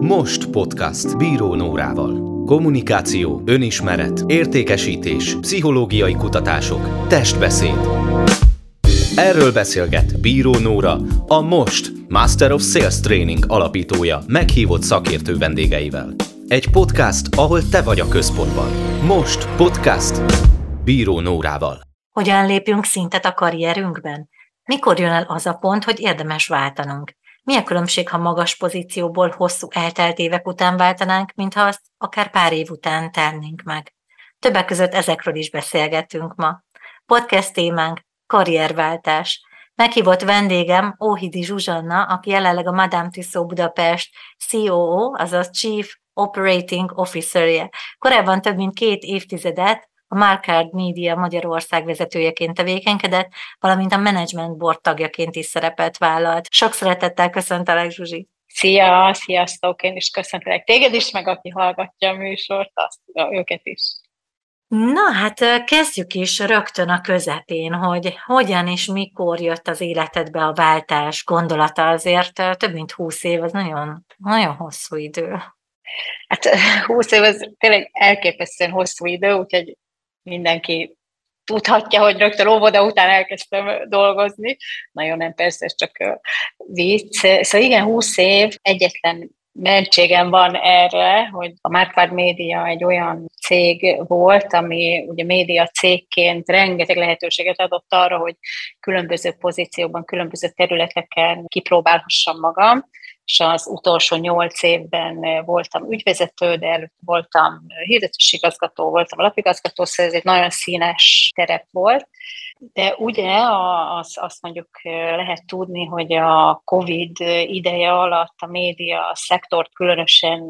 Most podcast Bíró Nórával. Kommunikáció, önismeret, értékesítés, pszichológiai kutatások, testbeszéd. Erről beszélget Bíró Nóra, a Most Master of Sales Training alapítója meghívott szakértő vendégeivel. Egy podcast, ahol te vagy a központban. Most podcast Bíró Nórával. Hogyan lépjünk szintet a karrierünkben? Mikor jön el az a pont, hogy érdemes váltanunk? Mi a különbség, ha magas pozícióból hosszú eltelt évek után váltanánk, mintha azt akár pár év után tennénk meg? Többek között ezekről is beszélgetünk ma. Podcast témánk karrierváltás. Meghívott vendégem Óhidi Zsuzsanna, aki jelenleg a Madame Tissot Budapest COO, azaz Chief Operating Officer-je. Korábban több mint két évtizedet a Markard Media Magyarország vezetőjeként tevékenykedett, valamint a Management Board tagjaként is szerepet vállalt. Sok szeretettel köszöntelek, Zsuzsi! Szia, sziasztok! Én is köszöntelek téged is, meg aki hallgatja a műsort, azt őket is. Na hát kezdjük is rögtön a közepén, hogy hogyan és mikor jött az életedbe a váltás gondolata, azért több mint húsz év, az nagyon, nagyon hosszú idő. Hát húsz év az tényleg elképesztően hosszú idő, úgyhogy mindenki tudhatja, hogy rögtön óvoda után elkezdtem dolgozni. Nagyon nem persze, ez csak vicc. Szóval igen, 20 év, egyetlen mentségem van erre, hogy a Marquardt Média egy olyan cég volt, ami ugye média cégként rengeteg lehetőséget adott arra, hogy különböző pozícióban, különböző területeken kipróbálhassam magam és az utolsó nyolc évben voltam ügyvezető, de voltam hirdetési igazgató, voltam alapigazgató, szóval ez egy nagyon színes terep volt. De ugye az, azt mondjuk lehet tudni, hogy a COVID ideje alatt a média szektort, különösen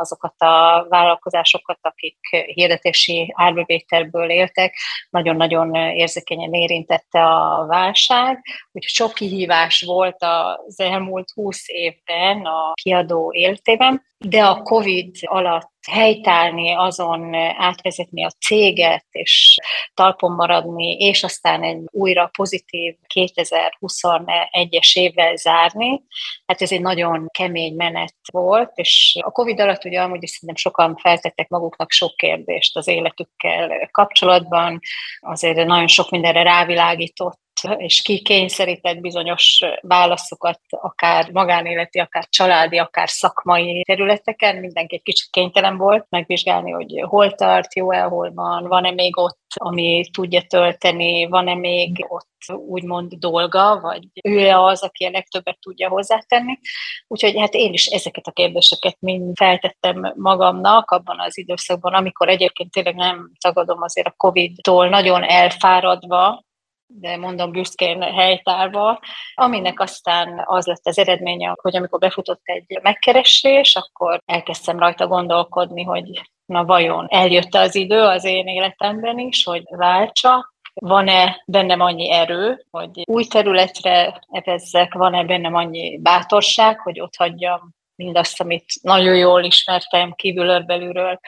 azokat a vállalkozásokat, akik hirdetési árbevételből éltek, nagyon-nagyon érzékenyen érintette a válság. Úgyhogy sok kihívás volt az elmúlt húsz évben a kiadó életében, de a COVID alatt helytállni, azon átvezetni a céget, és talpon maradni, és aztán egy újra pozitív 2021-es évvel zárni, hát ez egy nagyon kemény menet volt, és a Covid alatt ugye amúgy is szerintem sokan feltettek maguknak sok kérdést az életükkel kapcsolatban, azért nagyon sok mindenre rávilágított és ki kényszerített bizonyos válaszokat, akár magánéleti, akár családi, akár szakmai területeken. Mindenki egy kicsit kénytelen volt megvizsgálni, hogy hol tart, jó-e, hol van, van-e még ott, ami tudja tölteni, van-e még ott úgymond dolga, vagy ő-e az, aki a legtöbbet tudja hozzátenni. Úgyhogy hát én is ezeket a kérdéseket mind feltettem magamnak abban az időszakban, amikor egyébként tényleg nem tagadom azért a Covid-tól nagyon elfáradva, de mondom büszkén helytálva, aminek aztán az lett az eredménye, hogy amikor befutott egy megkeresés, akkor elkezdtem rajta gondolkodni, hogy na vajon eljött az idő az én életemben is, hogy váltsak, van-e bennem annyi erő, hogy új területre evezzek, van-e bennem annyi bátorság, hogy ott hagyjam mindazt, amit nagyon jól ismertem kívülről belülről,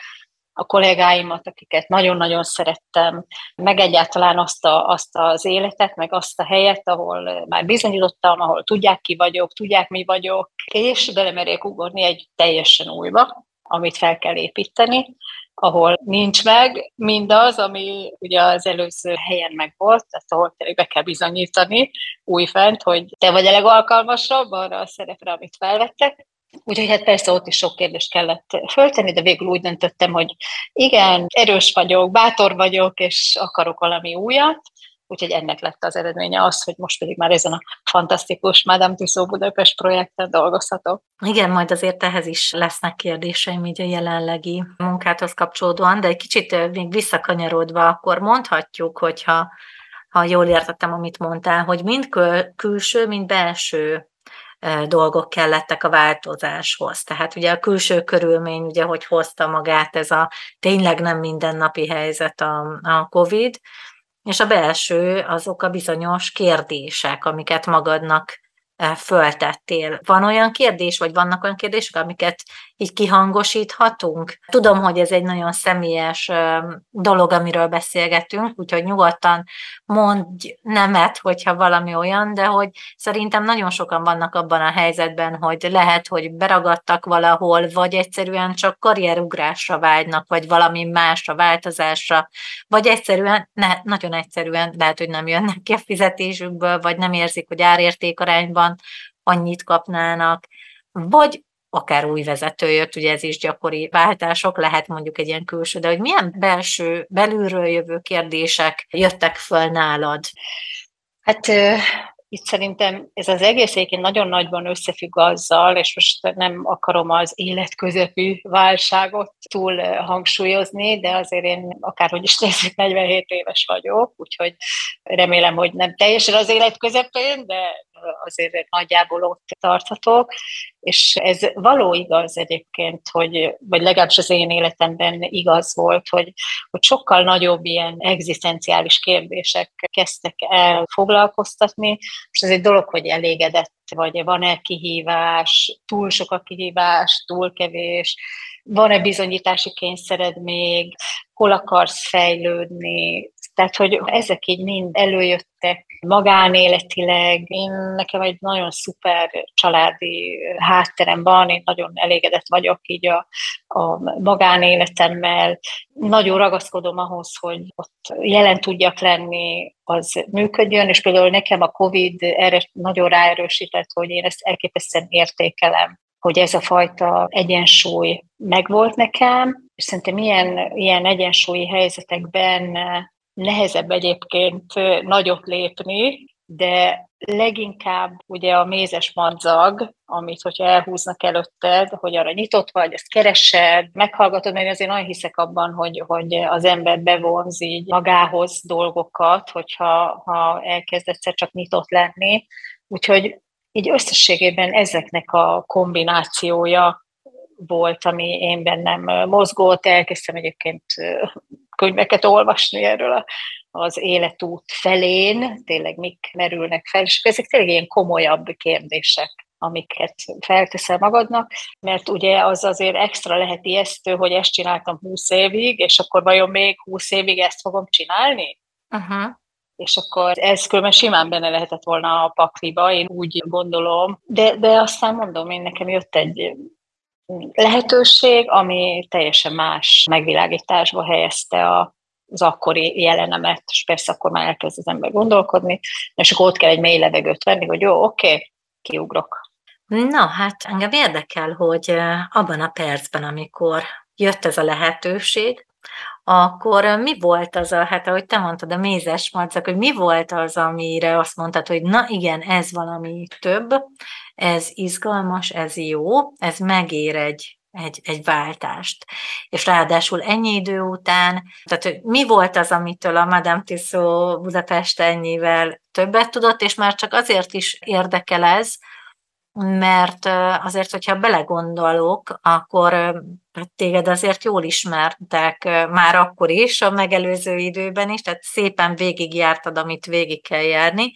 a kollégáimat, akiket nagyon-nagyon szerettem, meg egyáltalán azt, a, azt az életet, meg azt a helyet, ahol már bizonyítottam, ahol tudják ki vagyok, tudják mi vagyok, és belemerjék ugorni egy teljesen újba, amit fel kell építeni, ahol nincs meg mindaz, ami ugye az előző helyen meg volt, tehát ahol tényleg be kell bizonyítani újfent, hogy te vagy a legalkalmasabb arra a szerepre, amit felvettek, Úgyhogy hát persze ott is sok kérdést kellett föltenni, de végül úgy döntöttem, hogy igen, erős vagyok, bátor vagyok, és akarok valami újat, úgyhogy ennek lett az eredménye az, hogy most pedig már ezen a fantasztikus Madame Tussauds Budapest projekten dolgozhatok. Igen, majd azért ehhez is lesznek kérdéseim így a jelenlegi munkáthoz kapcsolódóan, de egy kicsit még visszakanyarodva, akkor mondhatjuk, hogyha ha jól értettem, amit mondtál, hogy mind külső, mind belső dolgok kellettek a változáshoz. Tehát ugye a külső körülmény, ugye, hogy hozta magát ez a tényleg nem mindennapi helyzet a, a COVID, és a belső azok a bizonyos kérdések, amiket magadnak föltettél. Van olyan kérdés, vagy vannak olyan kérdések, amiket így kihangosíthatunk? Tudom, hogy ez egy nagyon személyes dolog, amiről beszélgetünk, úgyhogy nyugodtan mondj nemet, hogyha valami olyan, de hogy szerintem nagyon sokan vannak abban a helyzetben, hogy lehet, hogy beragadtak valahol, vagy egyszerűen csak karrierugrásra vágynak, vagy valami másra, változásra, vagy egyszerűen, ne, nagyon egyszerűen lehet, hogy nem jönnek ki a fizetésükből, vagy nem érzik, hogy árértékarányban annyit kapnának, vagy akár új vezető jött, ugye ez is gyakori váltások, lehet mondjuk egy ilyen külső, de hogy milyen belső, belülről jövő kérdések jöttek föl nálad? Hát itt szerintem ez az egész egyébként nagyon nagyban összefügg azzal, és most nem akarom az életközepű válságot túl hangsúlyozni, de azért én akárhogy is nézzük, 47 éves vagyok, úgyhogy remélem, hogy nem teljesen az élet közepén, de azért nagyjából ott tarthatok, és ez való igaz egyébként, hogy, vagy legalábbis az én életemben igaz volt, hogy, hogy sokkal nagyobb ilyen egzisztenciális kérdések kezdtek el foglalkoztatni, és ez egy dolog, hogy elégedett vagy van-e kihívás, túl sok a kihívás, túl kevés, van-e bizonyítási kényszered még, hol akarsz fejlődni, tehát, hogy ezek így mind előjöttek magánéletileg. Én nekem egy nagyon szuper családi hátterem van, én nagyon elégedett vagyok így a, a magánéletemmel. Nagyon ragaszkodom ahhoz, hogy ott jelen tudjak lenni, az működjön, és például nekem a COVID erre nagyon ráerősített, hogy én ezt elképesztően értékelem hogy ez a fajta egyensúly megvolt nekem, és szerintem ilyen, ilyen egyensúlyi helyzetekben nehezebb egyébként nagyot lépni, de leginkább ugye a mézes madzag, amit hogyha elhúznak előtted, hogy arra nyitott vagy, ezt keresed, meghallgatod, mert azért nagyon hiszek abban, hogy, hogy az ember bevonz így magához dolgokat, hogyha ha elkezd egyszer csak nyitott lenni. Úgyhogy így összességében ezeknek a kombinációja volt, ami én bennem mozgott. Elkezdtem egyébként könyveket olvasni erről a, az életút felén, tényleg mik merülnek fel, és ezek tényleg ilyen komolyabb kérdések amiket felteszel magadnak, mert ugye az azért extra lehet ijesztő, hogy ezt csináltam 20 évig, és akkor vajon még 20 évig ezt fogom csinálni? Uh-huh. És akkor ez különben simán benne lehetett volna a pakliba, én úgy gondolom, de, de aztán mondom, én nekem jött egy lehetőség, ami teljesen más megvilágításba helyezte a, az akkori jelenemet, és persze akkor már elkezd az ember gondolkodni, és akkor ott kell egy mély levegőt venni, hogy jó, oké, okay, kiugrok. Na, hát engem érdekel, hogy abban a percben, amikor jött ez a lehetőség, akkor mi volt az a, hát ahogy te mondtad, a mézes marcak, hogy mi volt az, amire azt mondtad, hogy na igen, ez valami több, ez izgalmas, ez jó, ez megér egy, egy, egy váltást. És ráadásul ennyi idő után, tehát hogy mi volt az, amitől a Madame Tissot Budapest ennyivel többet tudott, és már csak azért is érdekel ez, mert azért, hogyha belegondolok, akkor hát téged azért jól ismertek már akkor is, a megelőző időben is, tehát szépen végigjártad, amit végig kell járni.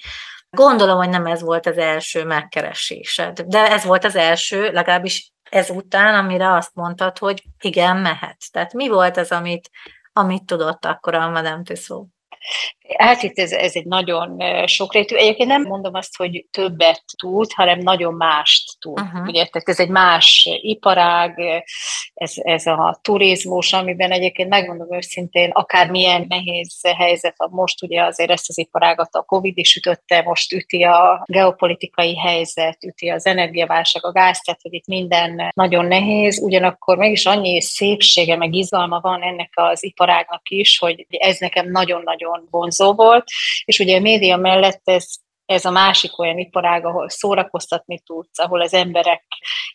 Gondolom, hogy nem ez volt az első megkeresésed, de ez volt az első, legalábbis ezután, amire azt mondtad, hogy igen, mehet. Tehát mi volt az, amit, amit tudott akkor a Madame Tussauds? Hát itt ez, ez egy nagyon sokrétű. Egyébként nem mondom azt, hogy többet tud, hanem nagyon mást tud. Uh-huh. Ugye, tehát ez egy más iparág, ez, ez a turizmus, amiben egyébként megmondom őszintén, akármilyen nehéz helyzet, most ugye azért ezt az iparágat a Covid is ütötte, most üti a geopolitikai helyzet, üti az energiaválság, a gáz, tehát hogy itt minden nagyon nehéz, ugyanakkor mégis annyi szépsége, meg izgalma van ennek az iparágnak is, hogy ez nekem nagyon-nagyon nagyon vonzó volt, és ugye a média mellett ez ez a másik olyan iparág, ahol szórakoztatni tudsz, ahol az emberek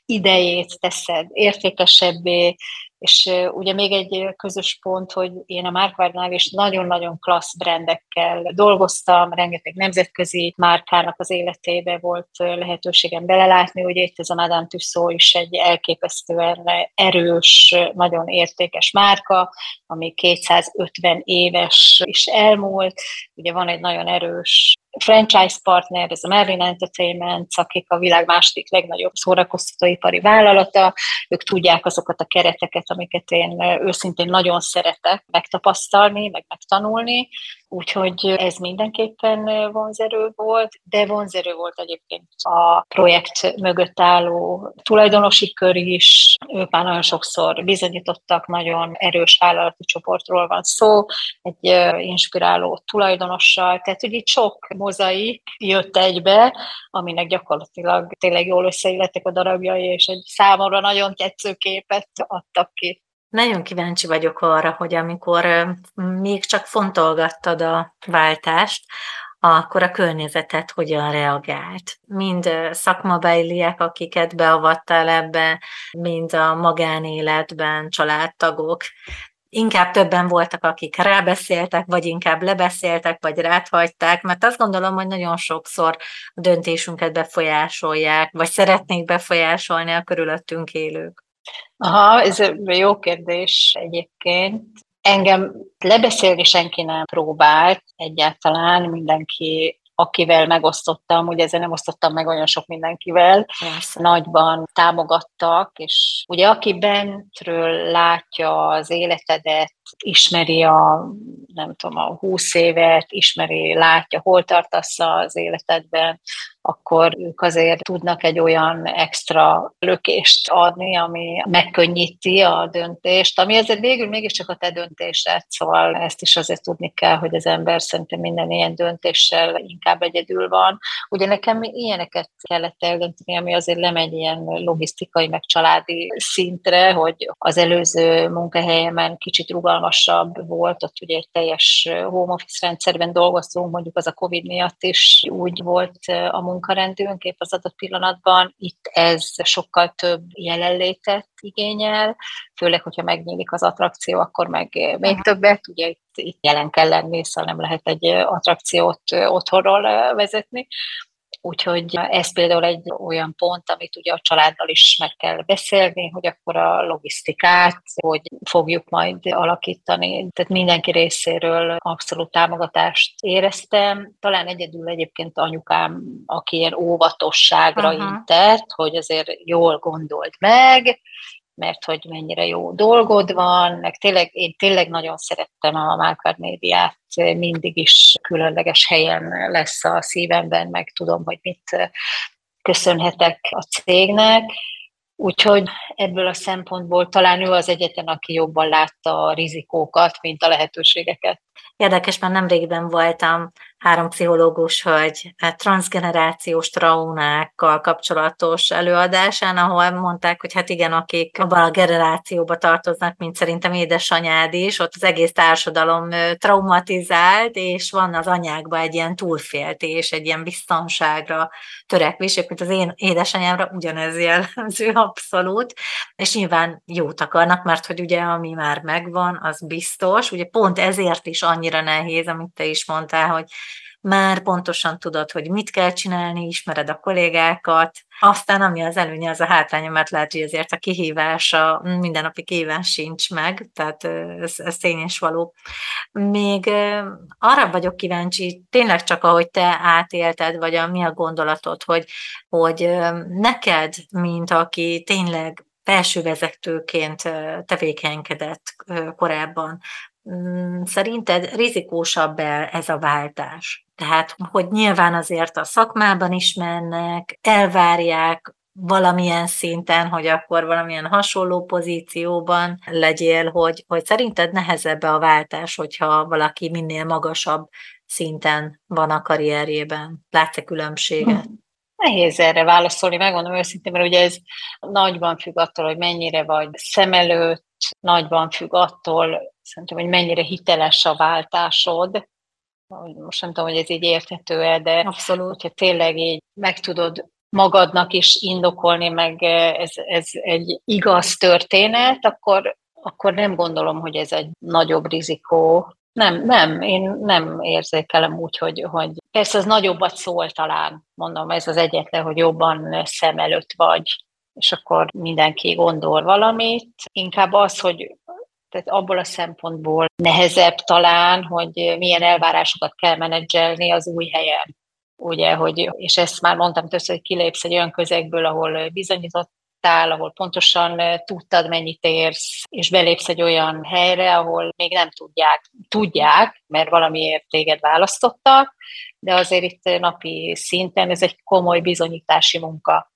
idejét teszed értékesebbé, és ugye még egy közös pont, hogy én a Márkvárnál is nagyon-nagyon klassz brendekkel dolgoztam, rengeteg nemzetközi márkának az életébe volt lehetőségem belelátni, ugye itt ez a Madame Tussauds is egy elképesztően erős, nagyon értékes márka, ami 250 éves is elmúlt, ugye van egy nagyon erős franchise partner, ez a Merlin Entertainment, akik a világ második legnagyobb szórakoztatóipari vállalata, ők tudják azokat a kereteket, amiket én őszintén nagyon szeretek megtapasztalni, meg megtanulni, Úgyhogy ez mindenképpen vonzerő volt, de vonzerő volt egyébként a projekt mögött álló tulajdonosi kör is. Ők már nagyon sokszor bizonyítottak, nagyon erős vállalati csoportról van szó, egy inspiráló tulajdonossal, tehát hogy itt sok mozaik jött egybe, aminek gyakorlatilag tényleg jól összeillettek a darabjai, és egy számomra nagyon tetsző képet adtak ki. Nagyon kíváncsi vagyok arra, hogy amikor még csak fontolgattad a váltást, akkor a környezetet hogyan reagált. Mind szakmabeliek, akiket beavattál ebbe, mind a magánéletben családtagok. Inkább többen voltak, akik rábeszéltek, vagy inkább lebeszéltek, vagy ráthagyták, mert azt gondolom, hogy nagyon sokszor a döntésünket befolyásolják, vagy szeretnék befolyásolni a körülöttünk élők. Aha, ez egy jó kérdés egyébként. Engem lebeszélni senki nem próbált egyáltalán, mindenki akivel megosztottam, ugye ezzel nem osztottam meg olyan sok mindenkivel, Persze. nagyban támogattak, és ugye aki bentről látja az életedet, ismeri a, nem tudom, a húsz évet, ismeri, látja, hol tartasz az életedben, akkor ők azért tudnak egy olyan extra lökést adni, ami megkönnyíti a döntést, ami azért végül mégiscsak a te döntésed, szóval ezt is azért tudni kell, hogy az ember szerintem minden ilyen döntéssel inkább egyedül van. Ugye nekem ilyeneket kellett eldönteni, ami azért lemegy ilyen logisztikai, meg családi szintre, hogy az előző munkahelyemen kicsit rugalmasabb volt, ott ugye egy teljes home office rendszerben dolgoztunk, mondjuk az a Covid miatt is úgy volt a munkarendünk épp az adott pillanatban. Itt ez sokkal több jelenlétet igényel, főleg, hogyha megnyílik az attrakció, akkor meg még többet, ugye itt, itt jelen kell lenni, szóval nem lehet egy attrakciót otthonról vezetni. Úgyhogy ez például egy olyan pont, amit ugye a családdal is meg kell beszélni, hogy akkor a logisztikát, hogy fogjuk majd alakítani. Tehát mindenki részéről abszolút támogatást éreztem. Talán egyedül egyébként anyukám, aki ilyen óvatosságra Aha. intett, hogy azért jól gondold meg, mert hogy mennyire jó dolgod van, meg tényleg, én tényleg nagyon szerettem a Málkár médiát, mindig is különleges helyen lesz a szívemben, meg tudom, hogy mit köszönhetek a cégnek, Úgyhogy ebből a szempontból talán ő az egyetlen, aki jobban látta a rizikókat, mint a lehetőségeket. Érdekes, mert nemrégben voltam három pszichológus hölgy transgenerációs traumákkal kapcsolatos előadásán, ahol mondták, hogy hát igen, akik abban a generációba tartoznak, mint szerintem édesanyád is, ott az egész társadalom traumatizált, és van az anyákban egy ilyen túlféltés, egy ilyen biztonságra törekvés, mint az én édesanyámra ugyanez jellemző abszolút, és nyilván jót akarnak, mert hogy ugye ami már megvan, az biztos, ugye pont ezért is annyira nehéz, amit te is mondtál, hogy már pontosan tudod, hogy mit kell csinálni, ismered a kollégákat, aztán ami az előnye, az a hátránya, mert lehet, hogy ezért a kihívás, a mindennapi kihívás sincs meg, tehát ez, ez tény és való. Még arra vagyok kíváncsi, tényleg csak ahogy te átélted, vagy a, mi a gondolatod, hogy, hogy neked, mint aki tényleg belső vezetőként tevékenykedett korábban, szerinted rizikósabb -e ez a váltás? Tehát, hogy nyilván azért a szakmában is mennek, elvárják valamilyen szinten, hogy akkor valamilyen hasonló pozícióban legyél, hogy, hogy szerinted nehezebb a váltás, hogyha valaki minél magasabb szinten van a karrierjében? Látsz-e különbséget? Hm. Nehéz erre válaszolni, megmondom őszintén, mert ugye ez nagyban függ attól, hogy mennyire vagy szem előtt, nagyban függ attól, szerintem, hogy mennyire hiteles a váltásod. Most nem tudom, hogy ez így érthető-e, de Abszolút. hogyha tényleg így meg tudod magadnak is indokolni, meg ez, ez egy igaz történet, akkor, akkor nem gondolom, hogy ez egy nagyobb rizikó. Nem, nem, én nem érzékelem úgy, hogy, hogy persze az nagyobbat szól talán, mondom, ez az egyetlen, hogy jobban szem előtt vagy, és akkor mindenki gondol valamit. Inkább az, hogy tehát abból a szempontból nehezebb talán, hogy milyen elvárásokat kell menedzselni az új helyen. ugye, hogy, és ezt már mondtam többször, hogy kilépsz egy olyan közegből, ahol bizonyított ahol pontosan tudtad, mennyit érsz, és belépsz egy olyan helyre, ahol még nem tudják, tudják, mert valamiért téged választottak, de azért itt napi szinten ez egy komoly bizonyítási munka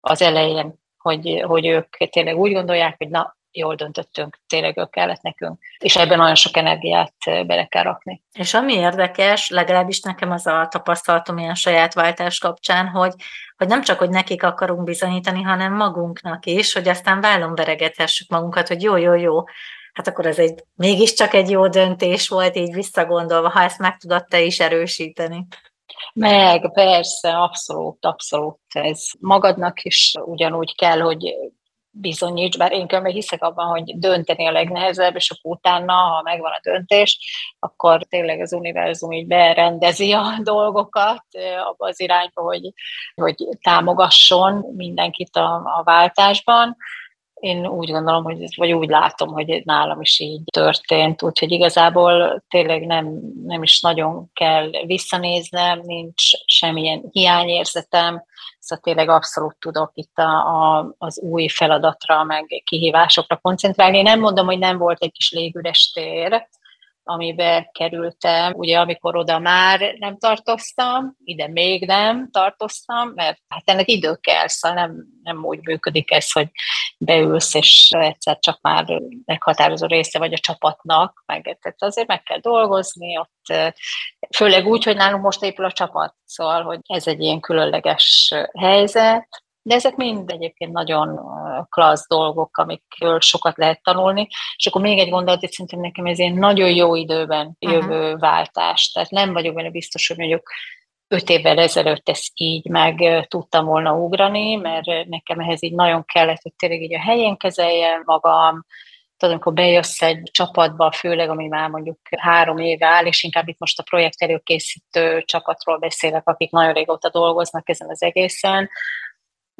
az elején, hogy, hogy ők tényleg úgy gondolják, hogy na, jól döntöttünk, tényleg ők kellett nekünk, és ebben nagyon sok energiát bele kell rakni. És ami érdekes, legalábbis nekem az a tapasztalatom ilyen saját váltás kapcsán, hogy, hogy nem csak, hogy nekik akarunk bizonyítani, hanem magunknak is, hogy aztán vállon veregethessük magunkat, hogy jó, jó, jó, hát akkor ez egy, mégiscsak egy jó döntés volt, így visszagondolva, ha ezt meg tudod te is erősíteni. Meg, persze, abszolút, abszolút. Ez magadnak is ugyanúgy kell, hogy bizonyíts, bár én különben hiszek abban, hogy dönteni a legnehezebb, és akkor utána, ha megvan a döntés, akkor tényleg az univerzum így berendezi a dolgokat abba az irányba, hogy, hogy támogasson mindenkit a, a váltásban. Én úgy gondolom, hogy, vagy úgy látom, hogy nálam is így történt, úgyhogy igazából tényleg nem, nem is nagyon kell visszanéznem, nincs semmilyen hiányérzetem, szóval tényleg abszolút tudok itt a, a, az új feladatra, meg kihívásokra koncentrálni. Én nem mondom, hogy nem volt egy kis légüres tér, amibe kerültem, ugye amikor oda már nem tartoztam, ide még nem tartoztam, mert hát ennek idő kell, szóval nem, nem úgy működik ez, hogy beülsz, és egyszer csak már meghatározó része vagy a csapatnak, meg tehát azért meg kell dolgozni, ott főleg úgy, hogy nálunk most épül a csapat, szóval, hogy ez egy ilyen különleges helyzet, de ezek mind egyébként nagyon klassz dolgok, amikről sokat lehet tanulni. És akkor még egy gondolat, hogy szerintem nekem ez ilyen nagyon jó időben jövő uh-huh. váltás. Tehát nem vagyok benne biztos, hogy mondjuk öt évvel ezelőtt ezt így meg tudtam volna ugrani, mert nekem ehhez így nagyon kellett, hogy tényleg így a helyén kezeljem magam, tudod, amikor bejössz egy csapatba, főleg ami már mondjuk három éve áll, és inkább itt most a projekt előkészítő csapatról beszélek, akik nagyon régóta dolgoznak ezen az egészen,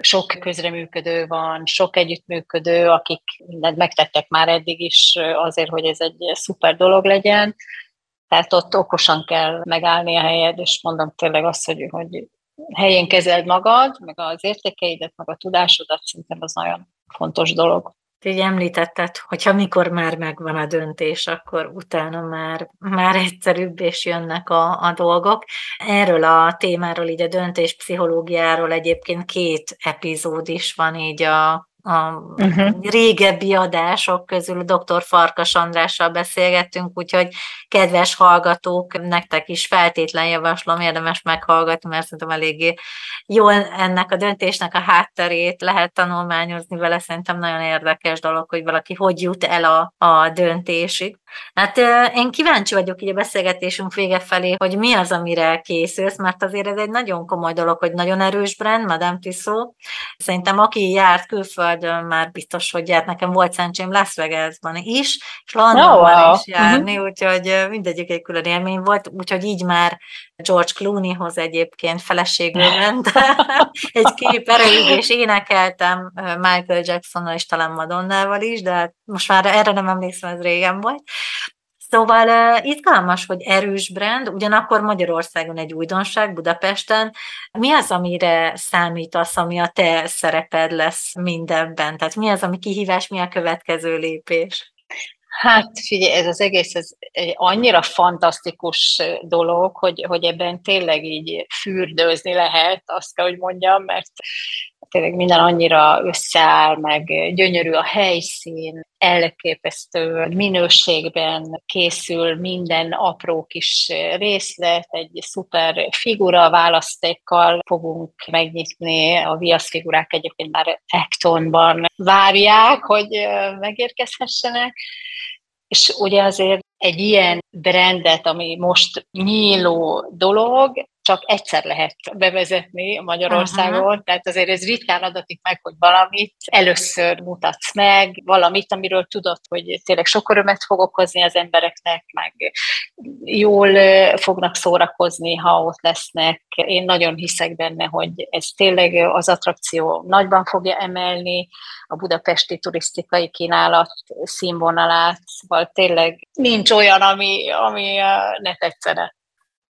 sok közreműködő van, sok együttműködő, akik mindent megtettek már eddig is azért, hogy ez egy szuper dolog legyen. Tehát ott okosan kell megállni a helyed, és mondom tényleg azt, hogy, hogy helyén kezeld magad, meg az értékeidet, meg a tudásodat, szerintem az nagyon fontos dolog. Így említetted, hogyha mikor már megvan a döntés, akkor utána már, már egyszerűbb és jönnek a, a dolgok. Erről a témáról, így a döntés pszichológiáról egyébként két epizód is van így a a uh-huh. régebbi adások közül dr. Farkas Andrással beszélgettünk, úgyhogy kedves hallgatók, nektek is feltétlen javaslom, érdemes meghallgatni, mert szerintem eléggé jól ennek a döntésnek a hátterét lehet tanulmányozni vele, szerintem nagyon érdekes dolog, hogy valaki hogy jut el a, a döntésig. Hát én kíváncsi vagyok így a beszélgetésünk vége felé, hogy mi az, amire készülsz, mert azért ez egy nagyon komoly dolog, hogy nagyon erős brand, Madame Tissot. Szerintem aki járt külföldön, már biztos, hogy járt. Nekem volt szerencsém Las Vegasban is, és Londonban oh, wow. is járni, uh-huh. úgyhogy mindegyik egy külön élmény volt, úgyhogy így már George Clooneyhoz egyébként feleségül ment egy kép erejéig, és énekeltem Michael Jacksonnal és talán Madonnával is, de hát most már erre nem emlékszem, ez régen volt. Szóval uh, izgalmas, hogy erős brand, ugyanakkor Magyarországon egy újdonság, Budapesten. Mi az, amire számítasz, ami a te szereped lesz mindenben? Tehát mi az, ami kihívás, mi a következő lépés? Hát figyelj, ez az egész ez egy annyira fantasztikus dolog, hogy, hogy ebben tényleg így fürdőzni lehet, azt kell, hogy mondjam, mert tényleg minden annyira összeáll, meg gyönyörű a helyszín, elképesztő minőségben készül minden apró kis részlet, egy szuper figura választékkal fogunk megnyitni, a viaszfigurák egyébként már Ektonban várják, hogy megérkezhessenek, és ugye azért egy ilyen brandet, ami most nyíló dolog, csak egyszer lehet bevezetni Magyarországon, uh-huh. tehát azért ez ritkán adatik meg, hogy valamit először mutatsz meg, valamit, amiről tudod, hogy tényleg sok örömet fog okozni az embereknek, meg jól fognak szórakozni, ha ott lesznek. Én nagyon hiszek benne, hogy ez tényleg az attrakció nagyban fogja emelni a budapesti turisztikai kínálat színvonalát, szóval tényleg nincs olyan, ami, ami ne tetszene.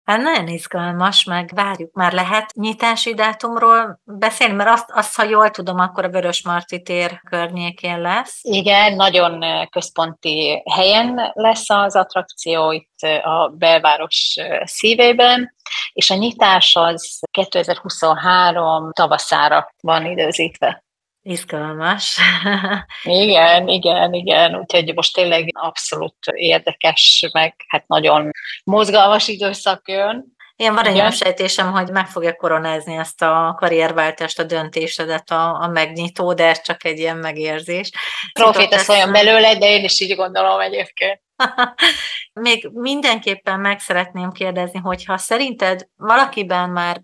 Hát nagyon izgalmas, meg várjuk már lehet nyitási dátumról beszélni, mert azt, azt, ha jól tudom, akkor a Vörös Marti tér környékén lesz. Igen, nagyon központi helyen lesz az attrakció itt a belváros szívében, és a nyitás az 2023 tavaszára van időzítve. Izgalmas. igen, igen, igen. Úgyhogy most tényleg abszolút érdekes, meg hát nagyon mozgalmas időszak jön. Én van egy sejtésem, hogy meg fogja koronázni ezt a karrierváltást, a döntésedet a, a megnyitó, de ez csak egy ilyen megérzés. Proféta szóljon belőle, de én is így gondolom egyébként. Még mindenképpen meg szeretném kérdezni, hogyha szerinted valakiben már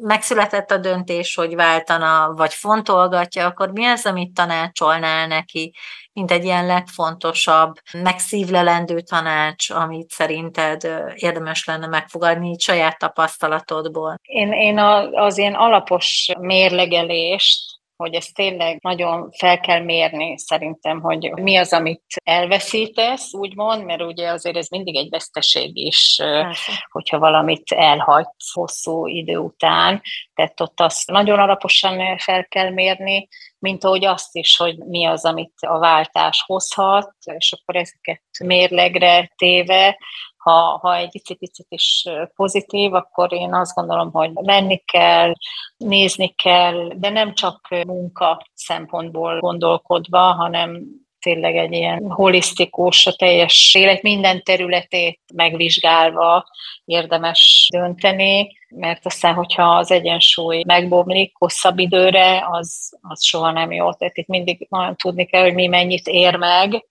megszületett a döntés, hogy váltana, vagy fontolgatja, akkor mi az, amit tanácsolnál neki, mint egy ilyen legfontosabb, megszívlelendő tanács, amit szerinted érdemes lenne megfogadni így saját tapasztalatodból? Én, én az ilyen alapos mérlegelést hogy ezt tényleg nagyon fel kell mérni szerintem, hogy mi az, amit elveszítesz, úgymond, mert ugye azért ez mindig egy veszteség is, Persze. hogyha valamit elhagysz hosszú idő után, tehát ott azt nagyon alaposan fel kell mérni, mint ahogy azt is, hogy mi az, amit a váltás hozhat, és akkor ezeket mérlegre téve ha, ha egy picit is pozitív, akkor én azt gondolom, hogy menni kell, nézni kell, de nem csak munka szempontból gondolkodva, hanem tényleg egy ilyen holisztikus, a teljes élet minden területét megvizsgálva érdemes dönteni, mert aztán, hogyha az egyensúly megbomlik hosszabb időre, az, az soha nem jó. Tehát itt mindig nagyon tudni kell, hogy mi mennyit ér meg,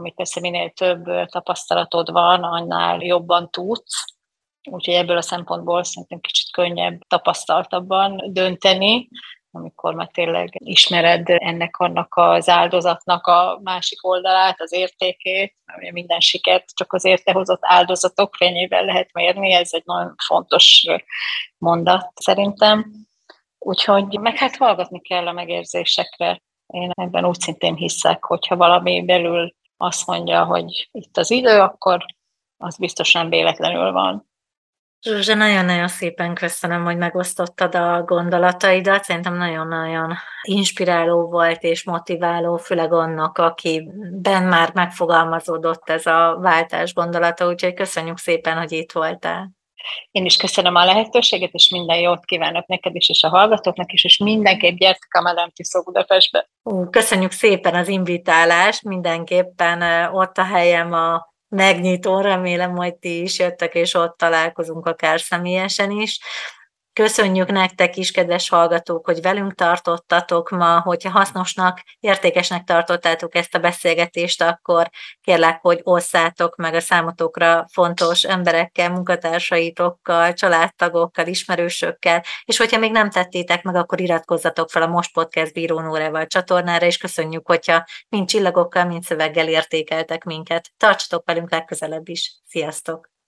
amit persze minél több tapasztalatod van, annál jobban tudsz. Úgyhogy ebből a szempontból szerintem kicsit könnyebb, tapasztaltabban dönteni, amikor már tényleg ismered ennek annak az áldozatnak a másik oldalát, az értékét, ugye minden sikert csak az érte hozott áldozatok fényében lehet mérni, ez egy nagyon fontos mondat szerintem. Úgyhogy meg hát hallgatni kell a megérzésekre. Én ebben úgy szintén hiszek, hogyha valami belül azt mondja, hogy itt az idő, akkor az biztosan véletlenül van. Zsuzsa, nagyon-nagyon szépen köszönöm, hogy megosztottad a gondolataidat. Szerintem nagyon-nagyon inspiráló volt és motiváló, főleg annak, akiben már megfogalmazódott ez a váltás gondolata, úgyhogy köszönjük szépen, hogy itt voltál. Én is köszönöm a lehetőséget, és minden jót kívánok neked is, és a hallgatóknak is, és mindenképp gyertek a Madame Budapestbe. Köszönjük szépen az invitálást, mindenképpen ott a helyem a megnyitó, remélem, hogy ti is jöttek, és ott találkozunk akár személyesen is. Köszönjük nektek is, kedves hallgatók, hogy velünk tartottatok ma, hogyha hasznosnak, értékesnek tartottátok ezt a beszélgetést, akkor kérlek, hogy osszátok meg a számotokra fontos emberekkel, munkatársaitokkal, családtagokkal, ismerősökkel, és hogyha még nem tettétek meg, akkor iratkozzatok fel a Most Podcast Bírónórával csatornára, és köszönjük, hogyha mind csillagokkal, mind szöveggel értékeltek minket. Tartsatok velünk legközelebb is. Sziasztok!